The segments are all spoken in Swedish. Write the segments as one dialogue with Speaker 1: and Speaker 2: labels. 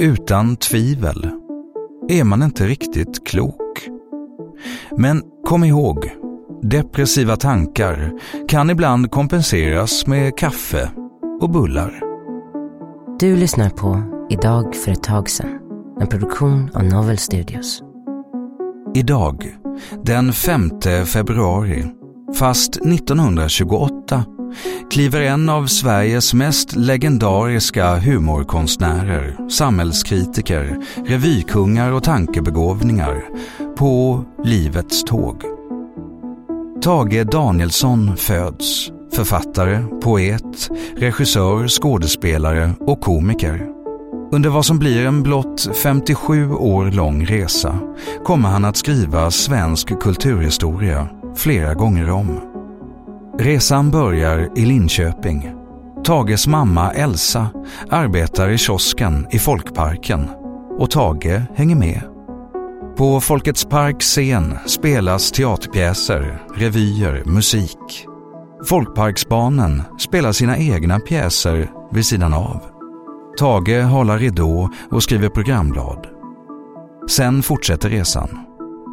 Speaker 1: Utan tvivel är man inte riktigt klok. Men kom ihåg, depressiva tankar kan ibland kompenseras med kaffe och bullar.
Speaker 2: Du lyssnar på Idag för ett tag sedan, en produktion av Novel Studios.
Speaker 1: Idag, den 5 februari, fast 1928, kliver en av Sveriges mest legendariska humorkonstnärer, samhällskritiker, revykungar och tankebegåvningar på livets tåg. Tage Danielsson föds Författare, poet, regissör, skådespelare och komiker. Under vad som blir en blott 57 år lång resa kommer han att skriva svensk kulturhistoria flera gånger om. Resan börjar i Linköping. Tages mamma Elsa arbetar i kiosken i Folkparken och Tage hänger med. På Folkets park scen spelas teaterpjäser, revyer, musik. Folkparksbarnen spelar sina egna pjäser vid sidan av. Tage håller ridå och skriver programblad. Sen fortsätter resan.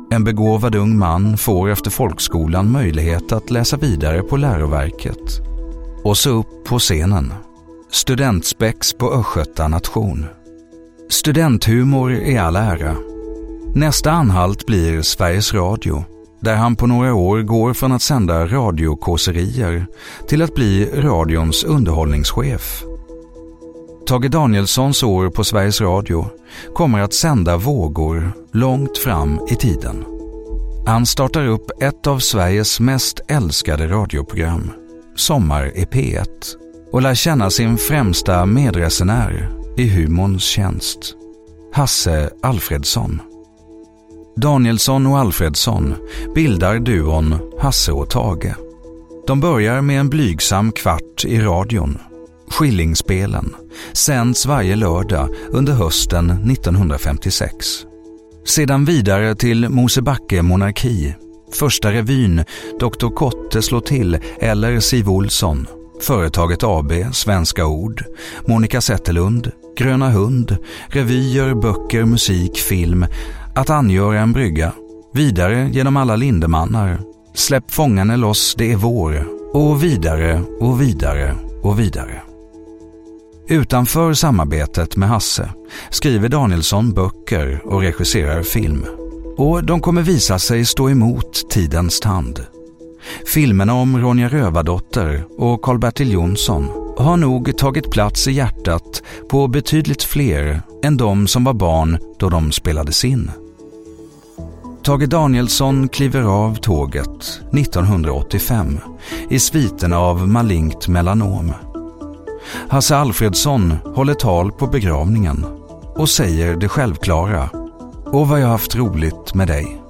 Speaker 1: En begåvad ung man får efter folkskolan möjlighet att läsa vidare på läroverket. Och så upp på scenen. Studentspex på Östgöta nation. Studenthumor i all ära. Nästa anhalt blir Sveriges Radio där han på några år går från att sända radiokåserier till att bli radions underhållningschef. Tage Danielssons år på Sveriges Radio kommer att sända vågor långt fram i tiden. Han startar upp ett av Sveriges mest älskade radioprogram, Sommar i P1 och lär känna sin främsta medresenär i humorns tjänst, Hasse Alfredsson. Danielsson och Alfredsson bildar duon Hasse och Tage. De börjar med en blygsam kvart i radion. Skillingspelen sänds varje lördag under hösten 1956. Sedan vidare till Mosebacke monarki, Första revyn, Dr. Kotte slår till eller Siv Olsson, Företaget AB, Svenska Ord, Monica Zetterlund, Gröna Hund, revyer, böcker, musik, film. Att angöra en brygga, vidare genom alla lindemannar, släpp fångarna loss, det är vår, och vidare och vidare och vidare. Utanför samarbetet med Hasse skriver Danielsson böcker och regisserar film. Och de kommer visa sig stå emot tidens tand. Filmerna om Ronja Rövardotter och Karl-Bertil Jonsson har nog tagit plats i hjärtat på betydligt fler än de som var barn då de spelades in. Tage Danielsson kliver av tåget 1985 i sviten av malignt melanom. Hasse Alfredsson håller tal på begravningen och säger det självklara. Och vad jag haft roligt med dig.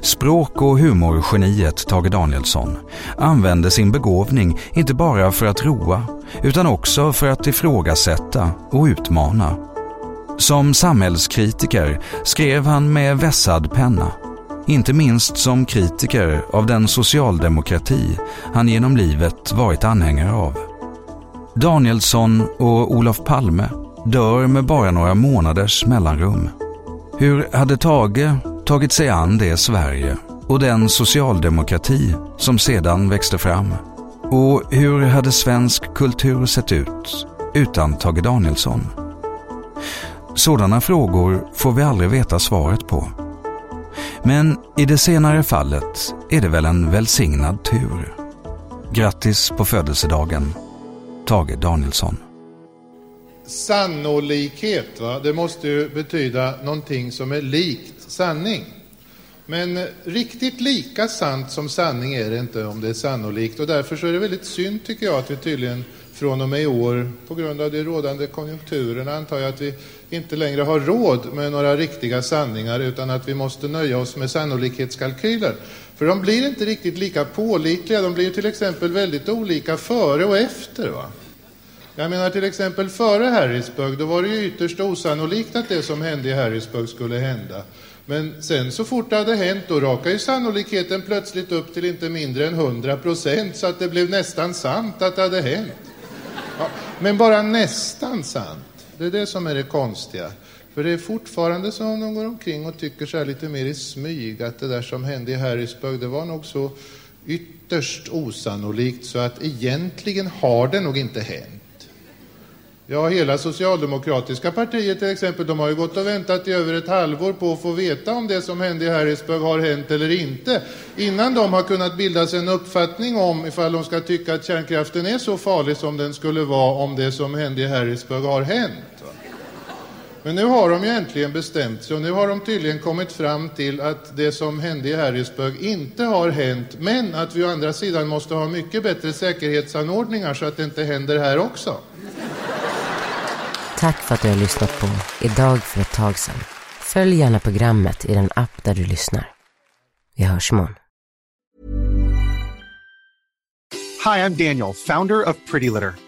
Speaker 1: Språk och humorgeniet Tage Danielsson använde sin begåvning inte bara för att roa utan också för att ifrågasätta och utmana. Som samhällskritiker skrev han med vässad penna. Inte minst som kritiker av den socialdemokrati han genom livet varit anhängare av. Danielsson och Olof Palme dör med bara några månaders mellanrum. Hur hade Tage tagit sig an det Sverige och den socialdemokrati som sedan växte fram? Och hur hade svensk kultur sett ut utan Tage Danielsson? Sådana frågor får vi aldrig veta svaret på. Men i det senare fallet är det väl en välsignad tur. Grattis på födelsedagen, Tage Danielsson.
Speaker 3: Sannolikhet, va? det måste ju betyda någonting som är likt sanning. Men riktigt lika sant som sanning är det inte om det är sannolikt och därför så är det väldigt synd tycker jag att vi tydligen från och med i år, på grund av de rådande konjunkturerna, antar jag att vi inte längre har råd med några riktiga sanningar utan att vi måste nöja oss med sannolikhetskalkyler. För de blir inte riktigt lika pålitliga. De blir till exempel väldigt olika före och efter. Va? Jag menar till exempel före Harrisburg, då var det ju ytterst osannolikt att det som hände i Harrisburg skulle hända. Men sen så fort det hade hänt, då rakade ju sannolikheten plötsligt upp till inte mindre än 100 procent, så att det blev nästan sant att det hade hänt. Ja, men bara nästan sant. Det är det som är det konstiga. För det är fortfarande som de går omkring och tycker så här lite mer i smyg att det där som hände i Harrisburg, det var nog så ytterst osannolikt så att egentligen har det nog inte hänt. Ja, hela socialdemokratiska partiet till exempel, de har ju gått och väntat i över ett halvår på att få veta om det som hände i Harrisburg har hänt eller inte, innan de har kunnat bilda sig en uppfattning om ifall de ska tycka att kärnkraften är så farlig som den skulle vara om det som hände i Harrisburg har hänt. Men nu har de ju äntligen bestämt sig och nu har de tydligen kommit fram till att det som hände i Harrisburg inte har hänt, men att vi å andra sidan måste ha mycket bättre säkerhetsanordningar så att det inte händer här också.
Speaker 2: Tack för att du har lyssnat på Idag för ett tag sedan. Följ gärna programmet i den app där du lyssnar. Vi hörs imorgon.
Speaker 4: Hi, I'm Daniel, founder of Pretty Litter.